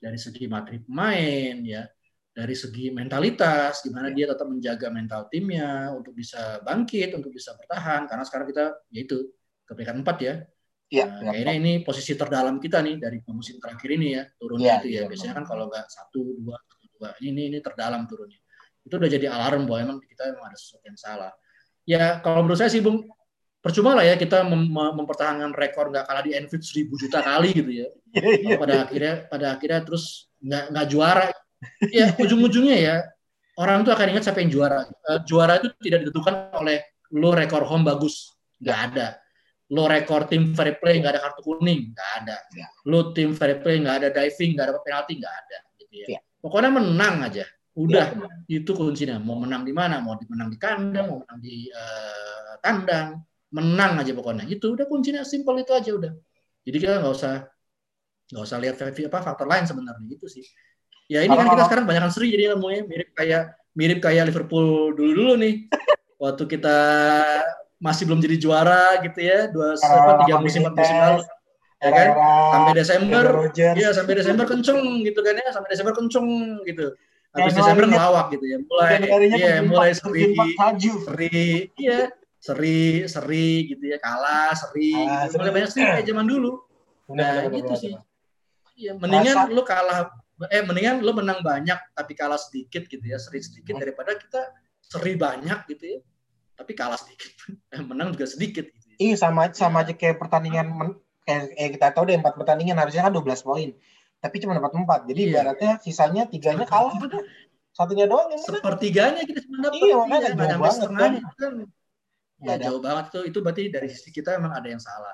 dari segi materi pemain ya, dari segi mentalitas di mana dia tetap menjaga mental timnya untuk bisa bangkit, untuk bisa bertahan karena sekarang kita yaitu ke peringkat empat ya. Iya. Nah, kayaknya ini posisi terdalam kita nih dari musim terakhir ini ya turunnya ya, itu ya. ya Biasanya kan kalau nggak satu dua dua ini ini terdalam turunnya itu udah jadi alarm bahwa emang kita memang ada sesuatu yang salah. Ya kalau menurut saya sih Bung, percuma lah ya kita mem mempertahankan rekor nggak kalah di Enfield seribu juta kali gitu ya. Iya, iya. pada akhirnya pada akhirnya terus nggak nggak juara. Ya ujung-ujungnya ya orang tuh akan ingat siapa yang juara. Uh, juara itu tidak ditentukan oleh lo rekor home bagus, nggak ada. Lo rekor tim fair play nggak ada kartu kuning, nggak ada. Lo tim fair play nggak ada diving, nggak ada penalti, nggak ada. Gitu ya. Pokoknya menang aja. Udah ya, itu kuncinya. Mau menang di mana? Mau menang di kandang, mau menang di uh, tandang, menang aja pokoknya. Itu udah kuncinya simpel itu aja udah. Jadi kita nggak usah nggak usah lihat apa faktor lain sebenarnya itu sih. Ya ini kan kita sekarang banyak seri jadi ilmunya mirip kayak mirip kayak Liverpool dulu-dulu nih. Waktu kita masih belum jadi juara gitu ya, dua tiga musim empat musim lalu ya kan sampai Desember ya sampai Desember kenceng gitu kan ya sampai Desember kenceng gitu habis Desember ngelawak gitu ya. Mulai iya mulai seri seri iya seri seri gitu ya. Kalah seri ah, gitu. mulai banyak seri kayak zaman dulu. Nah benar, gitu benar, sih. iya mendingan Rasa. lu kalah. Eh mendingan lu menang banyak tapi kalah sedikit gitu ya. Seri sedikit hmm. daripada kita seri banyak gitu ya. Tapi kalah sedikit. Eh, menang juga sedikit gitu ya. iya sama sama aja kayak pertandingan kayak, kayak kita tahu deh empat pertandingan harusnya kan 12 poin tapi cuma dapat empat. Jadi iya. ibaratnya sisanya tiganya kalah udah. Satunya doang yang Sepertiganya kita cuma dapat. Iya, makanya iya, jauh banget kan. kan. Ya, jauh banget tuh. Itu berarti dari sisi kita memang ada yang salah.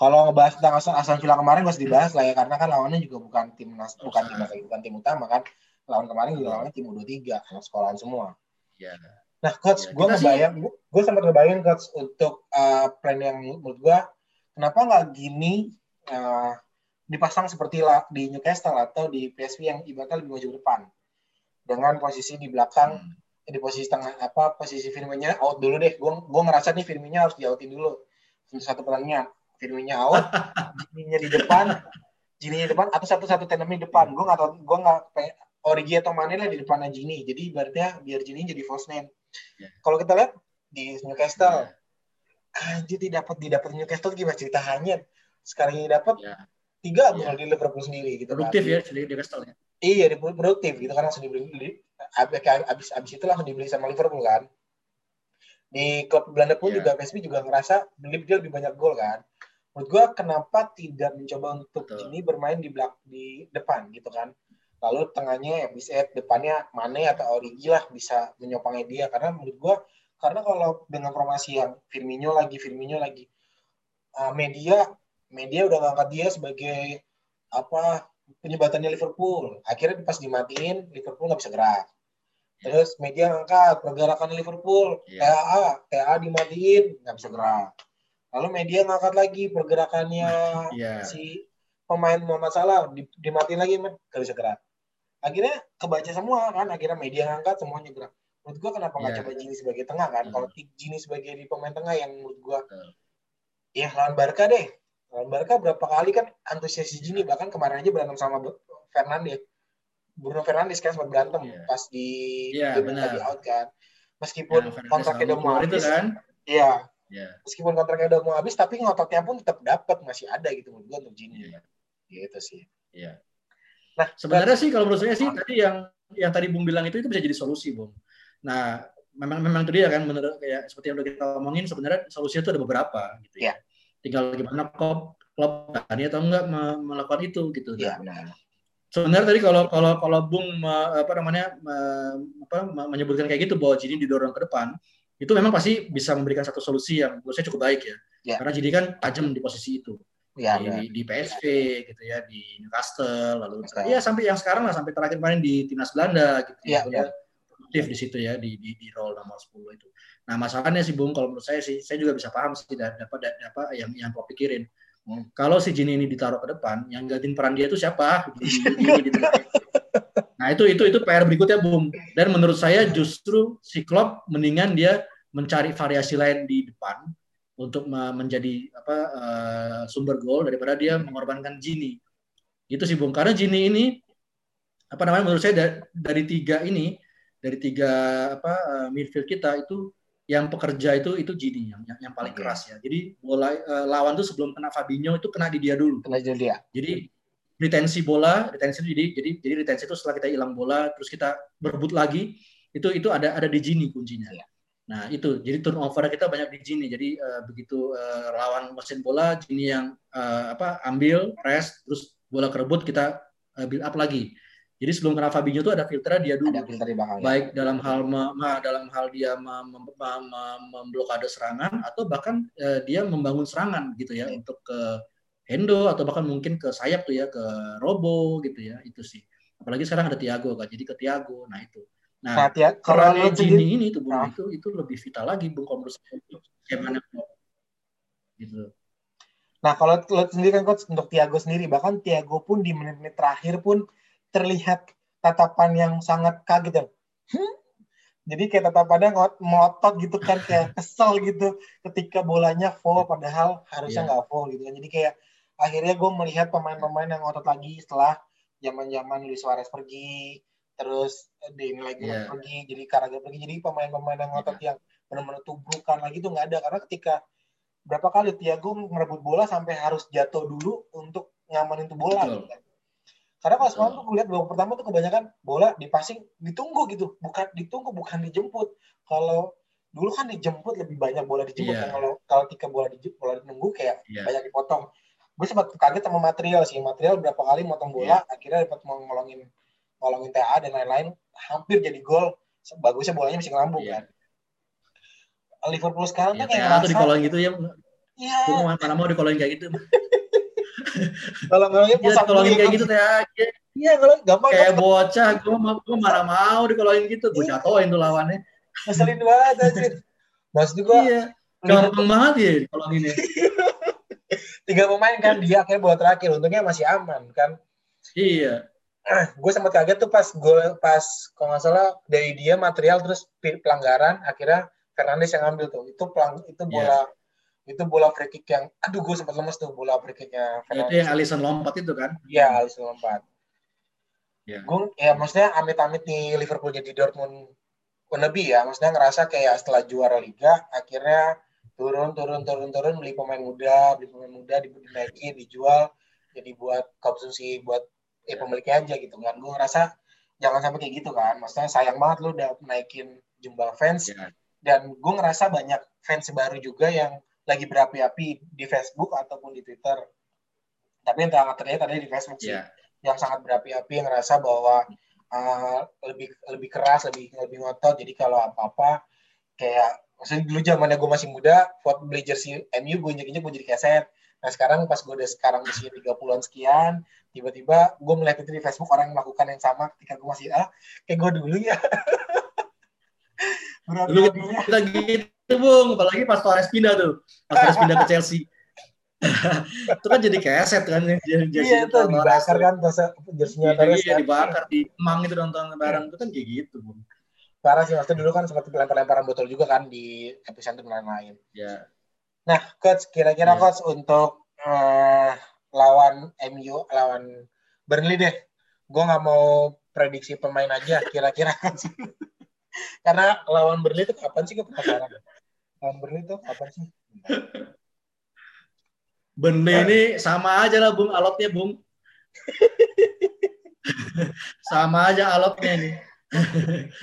Kalau ngebahas tentang asal asal Villa kemarin harus dibahas lah ya karena kan lawannya juga bukan tim nas, oh, bukan tim bukan tim utama kan. Lawan kemarin juga lawannya tim U23, anak sekolahan semua. Iya. Nah, coach, ya, gue ngebayang, gue sempat ngebayang coach untuk uh, plan yang menurut gue, kenapa nggak gini uh, dipasang seperti di Newcastle atau di PSV yang ibaratnya lebih maju depan. Dengan posisi di belakang hmm. di posisi tengah apa posisi Firmino out dulu deh. Gue gue ngerasa nih Firmino harus diautin dulu. Untuk satu pertandingan. Firmino out Gininya di depan Gini di depan atau satu satu tandemnya di depan. Gue nggak gue nggak Origi atau mana lah di depannya Gini. Jadi ibaratnya biar Gini jadi false name. Yeah. kalau kita lihat di Newcastle yeah. anjir didapat didapat Newcastle gimana cerita hanya sekarang ini dapat yeah tiga yeah. di Liverpool sendiri gitu produktif kan. ya di Newcastle ya iya di produktif gitu kan langsung dibeli abis abis itu langsung dibeli sama Liverpool kan di klub Belanda pun yeah. juga PSV juga ngerasa beli dia lebih banyak gol kan menurut gua kenapa tidak mencoba untuk Betul. ini bermain di belak di depan gitu kan lalu tengahnya ya bisa depannya Mane atau Origi lah bisa menyopangnya dia karena menurut gua karena kalau dengan formasi yang Firmino lagi Firmino lagi uh, media media udah ngangkat dia sebagai apa penyebatannya Liverpool. Akhirnya pas dimatiin Liverpool nggak bisa gerak. Terus media ngangkat pergerakan Liverpool, yeah. TAA, TAA dimatiin nggak bisa gerak. Lalu media ngangkat lagi pergerakannya yeah. si pemain Muhammad Salah dimatiin lagi man nggak bisa gerak. Akhirnya kebaca semua kan, akhirnya media ngangkat semuanya gerak. Menurut gua kenapa nggak yeah. coba Gini sebagai tengah kan? Mm. Kalau Gini sebagai di pemain tengah yang menurut gua mm. ya lawan Barca deh Barca berapa kali kan antusias gini bahkan kemarin aja berantem sama Fernandes. Bruno Fernandes kan sempat berantem yeah. pas di yeah, benar. tadi out kan. Meskipun yeah, kontraknya udah mau habis. Kan? Iya. Yeah. Meskipun kontraknya udah mau habis tapi ngototnya pun tetap dapat masih ada gitu menurut gua untuk Gini. Yeah. Gitu sih. Iya. Yeah. Nah, sebenarnya sih kalau menurut saya sih tadi yang yang tadi Bung bilang itu itu bisa jadi solusi, Bung. Nah, memang memang itu dia kan menurut kayak seperti yang udah kita omongin sebenarnya solusinya itu ada beberapa gitu ya. Yeah tinggal gimana klub klub berani atau enggak melakukan itu gitu ya, benar. sebenarnya tadi kalau kalau kalau Bung apa namanya apa menyebutkan kayak gitu bahwa Gini didorong ke depan, itu memang pasti bisa memberikan satu solusi yang menurut saya cukup baik ya. ya. Karena Gini kan tajam di posisi itu. Ya, di, ya. di PSV gitu ya, di Newcastle, lalu ya sampai yang sekarang lah sampai terakhir kemarin di timnas Belanda gitu ya. ya. Aktif di situ ya di di, di role nomor 10 itu. Nah, masalahnya sih Bung kalau menurut saya sih saya juga bisa paham sih dan dapat apa yang yang kau pikirin Hmm. Kalau si Jin ini ditaruh ke depan, yang gantiin peran dia itu siapa? nah itu itu itu PR berikutnya Bung. Dan menurut saya justru si Klopp mendingan dia mencari variasi lain di depan untuk menjadi apa uh, sumber gol daripada dia mengorbankan Gini. Itu sih Bung. Karena Gini ini apa namanya menurut saya dari, dari tiga ini dari tiga apa uh, midfield kita itu yang pekerja itu itu Gini yang, yang paling okay. keras ya. Jadi bola uh, lawan tuh sebelum kena Fabinho itu kena di dia dulu. Kena di dia. Jadi retensi bola, retensi itu jadi jadi jadi retensi itu setelah kita hilang bola terus kita berebut lagi itu itu ada ada di Gini kuncinya. Yeah. Nah, itu jadi turnover kita banyak di Gini. Jadi uh, begitu uh, lawan mesin bola Gini yang uh, apa ambil rest terus bola kerebut kita uh, build up lagi. Jadi sebelum kena Fabinho itu ada filternya dia dulu. Ada filter di belakang. Baik dalam hal dalam hal dia memblokade serangan atau bahkan eh, dia membangun serangan gitu ya hmm. untuk ke Hendo atau bahkan mungkin ke sayap tuh ya ke Robo gitu ya itu sih. Apalagi sekarang ada Tiago kan. Jadi ke Tiago. Nah itu. Nah, nah Tia, kalau Gini ini tuh Bung, nah. itu itu lebih vital lagi Bung menurut saya gitu. Nah, kalau lo sendiri kan coach untuk Tiago sendiri bahkan Tiago pun di menit-menit terakhir pun terlihat tatapan yang sangat kaget ya. Hmm? Jadi kayak tatapannya melotot gitu kan kayak kesel gitu ketika bolanya full padahal harusnya iya. nggak yeah. full gitu kan. Jadi kayak akhirnya gue melihat pemain-pemain yang ngotot lagi setelah zaman-zaman Luis Suarez pergi, terus Dani lagi yeah. pergi, jadi Karaga pergi. Jadi pemain-pemain yang ngotot yeah. yang benar-benar tubrukan lagi tuh nggak ada karena ketika berapa kali Tiago merebut bola sampai harus jatuh dulu untuk ngamanin tuh bola gitu kan. Karena kalau semalam tuh lihat babak pertama tuh kebanyakan bola di passing ditunggu gitu, bukan ditunggu bukan dijemput. Kalau dulu kan dijemput lebih banyak bola dijemput yeah. kan kalau kalau ketika bola dijemput bola ditunggu kayak yeah. banyak dipotong. Gue sempat kaget sama material sih, material berapa kali motong bola, yeah. akhirnya dapat ngolongin ngolongin TA dan lain-lain, hampir jadi gol. Bagusnya bolanya masih ngelambung yeah. kan. Liverpool sekarang yeah, tuh kayak ngerasa, dikolongin gitu ya. Iya. Gue mana mau dikolongin kayak gitu. Kalau ngomongin ya, tolongin kayak gitu. teh. Iya kalau gampang kayak bocah gue gue mana mau dikolongin gitu. Gue iya. jatuhin tuh lawannya. Ngeselin banget anjir. Mas juga. Iya. Gampang banget ya dikolongin ya tiga pemain kan dia akhirnya bola terakhir. Untungnya masih aman kan? Iya. Gue sempat kaget tuh pas gue pas kalau nggak salah dari dia material terus pelanggaran akhirnya Fernandes yang ambil tuh. Itu pelang itu bola yeah itu bola free kick yang aduh gue sempat lemes tuh bola free kicknya itu yang Alisson lompat itu kan? Iya Alisson lompat. Ya. gue ya maksudnya amit-amit nih Liverpool jadi Dortmund wannabe ya. Maksudnya ngerasa kayak setelah juara Liga akhirnya turun turun turun turun beli pemain muda beli pemain muda dinaikin dijual jadi buat konsumsi buat ya pemiliknya aja gitu kan. Gue ngerasa jangan sampai kayak gitu kan. Maksudnya sayang banget lu udah naikin jumlah fans. Ya. dan gue ngerasa banyak fans baru juga yang lagi berapi-api di Facebook ataupun di Twitter. Tapi yang sangat terlihat ada di Facebook sih, yeah. yang sangat berapi-api yang ngerasa bahwa uh, lebih lebih keras, lebih lebih ngotot. Jadi kalau apa-apa kayak maksudnya dulu zamannya gue masih muda, buat beli jersey MU gue injek-injek gue jadi keset. Nah sekarang pas gue udah sekarang usia 30-an sekian, tiba-tiba gue melihat itu di Facebook orang melakukan yang sama ketika gue masih ah kayak gue dulu ya. Dulu kita gitu, Bung. Apalagi pas Torres pindah tuh. Pas Torres pindah ke Chelsea. itu kan jadi keset kan jadi iya itu dibakar kan jersinya Torres iya, kan. dibakar di emang itu nonton bareng itu kan kayak gitu bung parah sih maksudnya dulu kan sempat lempar-lemparan botol juga kan di epicenter lain-lain ya nah coach kira-kira ya. coach untuk uh, lawan MU lawan Burnley deh gue nggak mau prediksi pemain aja kira-kira Karena lawan Burnley itu kapan sih gue penasaran. Lawan Burnley itu kapan sih? Burnley ini sama aja lah Bung alotnya Bung. sama aja alotnya nih.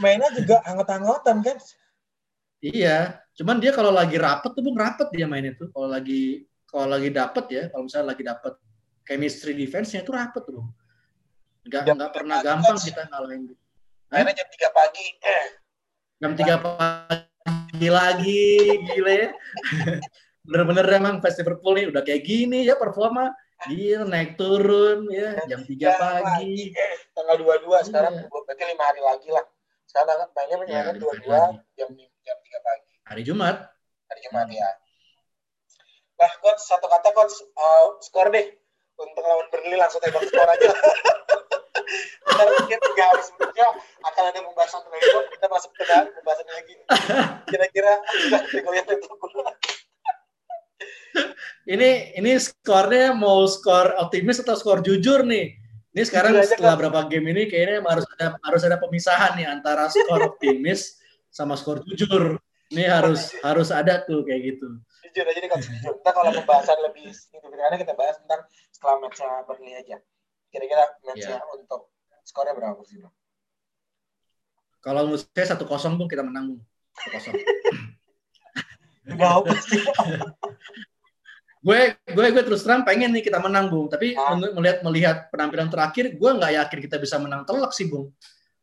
Mainnya juga anggot-anggotan kan? Iya, cuman dia kalau lagi rapet tuh Bung rapet dia main itu. Kalau lagi kalau lagi dapet ya, kalau misalnya lagi dapet chemistry defense-nya itu rapet tuh Bung. nggak nggak pernah gampang kita ngalahin mainnya jam 3 pagi eh. jam 3 pagi lagi gile ya bener-bener emang fans Liverpool nih udah kayak gini ya performa Gila naik turun ya jam 3 pagi. Eh, tanggal 22 sekarang iya. berarti 5 hari lagi lah. Sekarang mainnya mainnya ya, 22 jam jam 3 pagi. Hari Jumat. Hari Jumat ya. Nah, coach satu kata coach uh, skor deh untuk lawan Burnley langsung tembak skor aja. Ntar mungkin tiga hari sebelumnya akan ada pembahasan lagi. Kita masuk ke dalam pembahasan lagi. Kira-kira kategori ini ini skornya mau skor optimis atau skor jujur nih? Ini sekarang setelah kan. berapa game ini kayaknya harus ada harus ada pemisahan nih antara skor optimis sama skor jujur. Ini harus harus ada tuh kayak gitu. Jujur aja nih kalau jujur. Kita kalau pembahasan lebih signifikannya kita bahas tentang setelah matchnya Burnley aja. Kira-kira matchnya yeah. untuk skornya berapa sih bang? Kalau menurut saya satu kosong pun kita menang bung. Satu kosong. Gue gue gue terus terang pengen nih kita menang bung tapi ah. melihat melihat penampilan terakhir gue nggak yakin kita bisa menang telak sih bung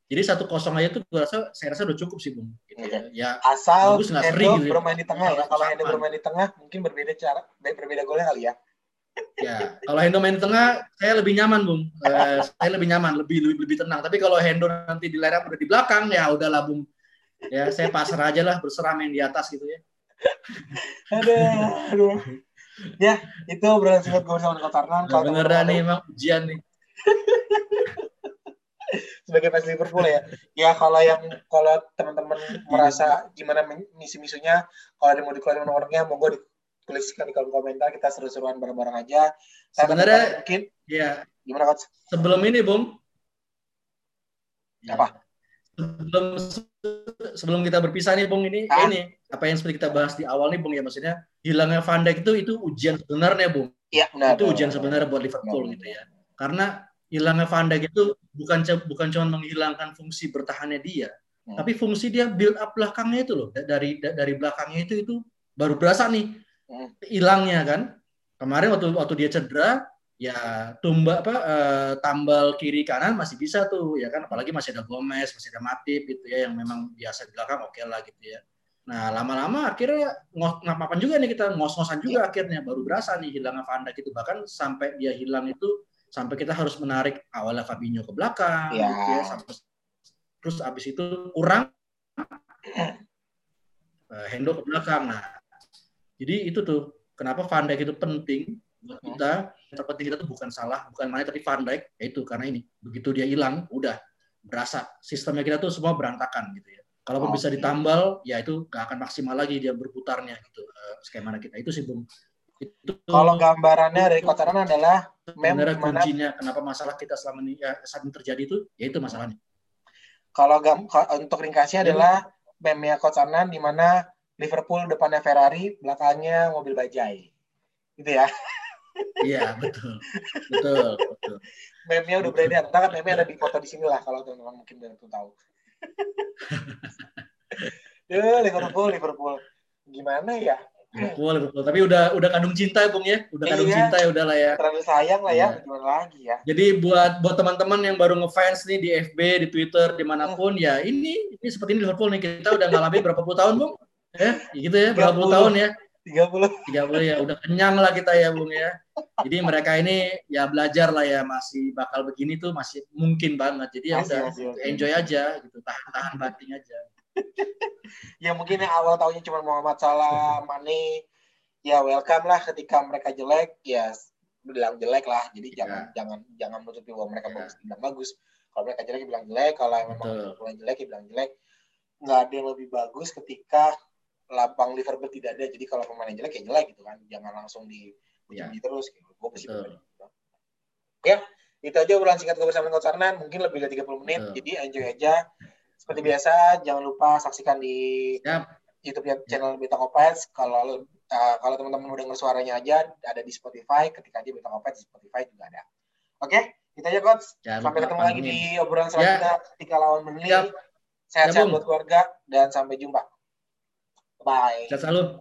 jadi satu kosong aja tuh gue rasa saya rasa udah cukup sih bung gitu ya. ya asal Endo sering, gitu. Ya. bermain di tengah ya kalau Endo bermain di tengah mungkin berbeda cara berbeda golnya kali ya ya kalau Hendo main di tengah saya lebih nyaman bung. Uh, saya lebih nyaman lebih lebih, lebih tenang. Tapi kalau Hendo nanti di layar udah di belakang ya udahlah bung. Ya saya pasrah aja lah berserah main di atas gitu ya. Aduh, aduh. Ya itu obrolan singkat gue bersama Kak Tarnan kalau beneran nih emang ujian nih. Sebagai fans Liverpool ya. Ya kalau yang kalau teman-teman merasa gimana misi-misunya kalau ada mau dikeluarin nomornya monggo dituliskan di kolom komentar kita seru-seruan bareng-bareng aja sebenarnya mungkin ya gimana coach sebelum ini bung apa sebelum sebelum kita berpisah nih bung ini ah? ini apa yang seperti kita bahas di awal nih bung ya maksudnya hilangnya Van Dijk itu itu ujian sebenarnya, Bung. Iya, benar. Itu ujian sebenarnya buat Liverpool benar. gitu ya. Karena hilangnya Van Dijk itu bukan bukan cuma menghilangkan fungsi bertahannya dia, hmm. tapi fungsi dia build up belakangnya itu loh. Dari dari belakangnya itu itu baru berasa nih. Hilangnya kan. Kemarin waktu waktu dia cedera, ya tumbak apa uh, tambal kiri kanan masih bisa tuh ya kan apalagi masih ada Gomez masih ada Matip gitu ya yang memang biasa di belakang oke okay lah gitu ya Nah, lama-lama akhirnya ngapain juga nih kita ngos-ngosan juga ya. akhirnya baru berasa nih hilangnya Van Dijk itu bahkan sampai dia hilang itu sampai kita harus menarik awalnya Fabinho ke belakang ya. Gitu ya sampai, terus abis itu kurang uh, Hendo ke belakang. Nah, jadi itu tuh kenapa Van Dijk itu penting buat ya. kita. Yang terpenting kita tuh bukan salah, bukan mana tapi Van Dijk, yaitu karena ini begitu dia hilang, udah berasa sistemnya kita tuh semua berantakan gitu ya. Kalaupun oh, bisa ditambal, ya itu nggak akan maksimal lagi dia berputarnya gitu uh, skema kita itu sih bung. Itu kalau gambarannya dari kotaran adalah mem kuncinya kenapa masalah kita selama ini ya, saat ini terjadi itu, ya itu masalahnya. Kalau untuk ringkasnya ya, adalah memnya kotaran di mana Liverpool depannya Ferrari, belakangnya mobil bajai. Gitu ya. Iya, betul. Betul, betul. Meme-nya udah beredar. Entah kan meme ada di foto di sini lah kalau teman-teman mungkin belum tahu. ya Liverpool Liverpool gimana ya Liverpool Liverpool tapi udah udah kandung cinta ya Bung ya udah kandung iya, cinta ya udah lah ya terlalu sayang lah ya gimana lagi ya jadi buat buat teman-teman yang baru ngefans nih di FB di Twitter di mana pun ya ini ini seperti ini Liverpool nih kita udah ngalamin berapa puluh tahun Bung ya gitu ya berapa puluh tahun ya 30. 30 ya udah kenyang lah kita ya Bung ya. Jadi mereka ini ya belajar lah ya masih bakal begini tuh masih mungkin banget. Jadi ya udah enjoy aja gitu, tahan-tahan batin aja. ya mungkin yang awal tahunya cuma Muhammad Salah, Mane, ya welcome lah ketika mereka jelek, ya bilang jelek lah. Jadi ya. jangan jangan jangan menutupi bahwa mereka ya. bagus bilang bagus. Kalau mereka jelek ya bilang jelek, kalau yang memang jelek ya bilang jelek. Nggak ada yang lebih bagus ketika lapang Liverpool tidak ada jadi kalau pemainnya jelek ya jelek gitu kan. Jangan langsung di ya. terus gitu. Gue pasti gitu. ya itu aja obrolan singkat gue bersama Coach Arnan. Mungkin lebih dari 30 menit Betul. jadi enjoy aja. Seperti biasa jangan lupa saksikan di Yap. YouTube channel Beta Kopets. Kalau uh, kalau teman-teman udah denger suaranya aja ada di Spotify. Ketika aja Beta Kopets di Spotify juga ada. Oke okay? kita aja coach. Jangan sampai ketemu lagi di obrolan selanjutnya. Ya. ketika lawan Burnley. Sehat-sehat buat keluarga dan sampai jumpa bye. Chào xã luôn.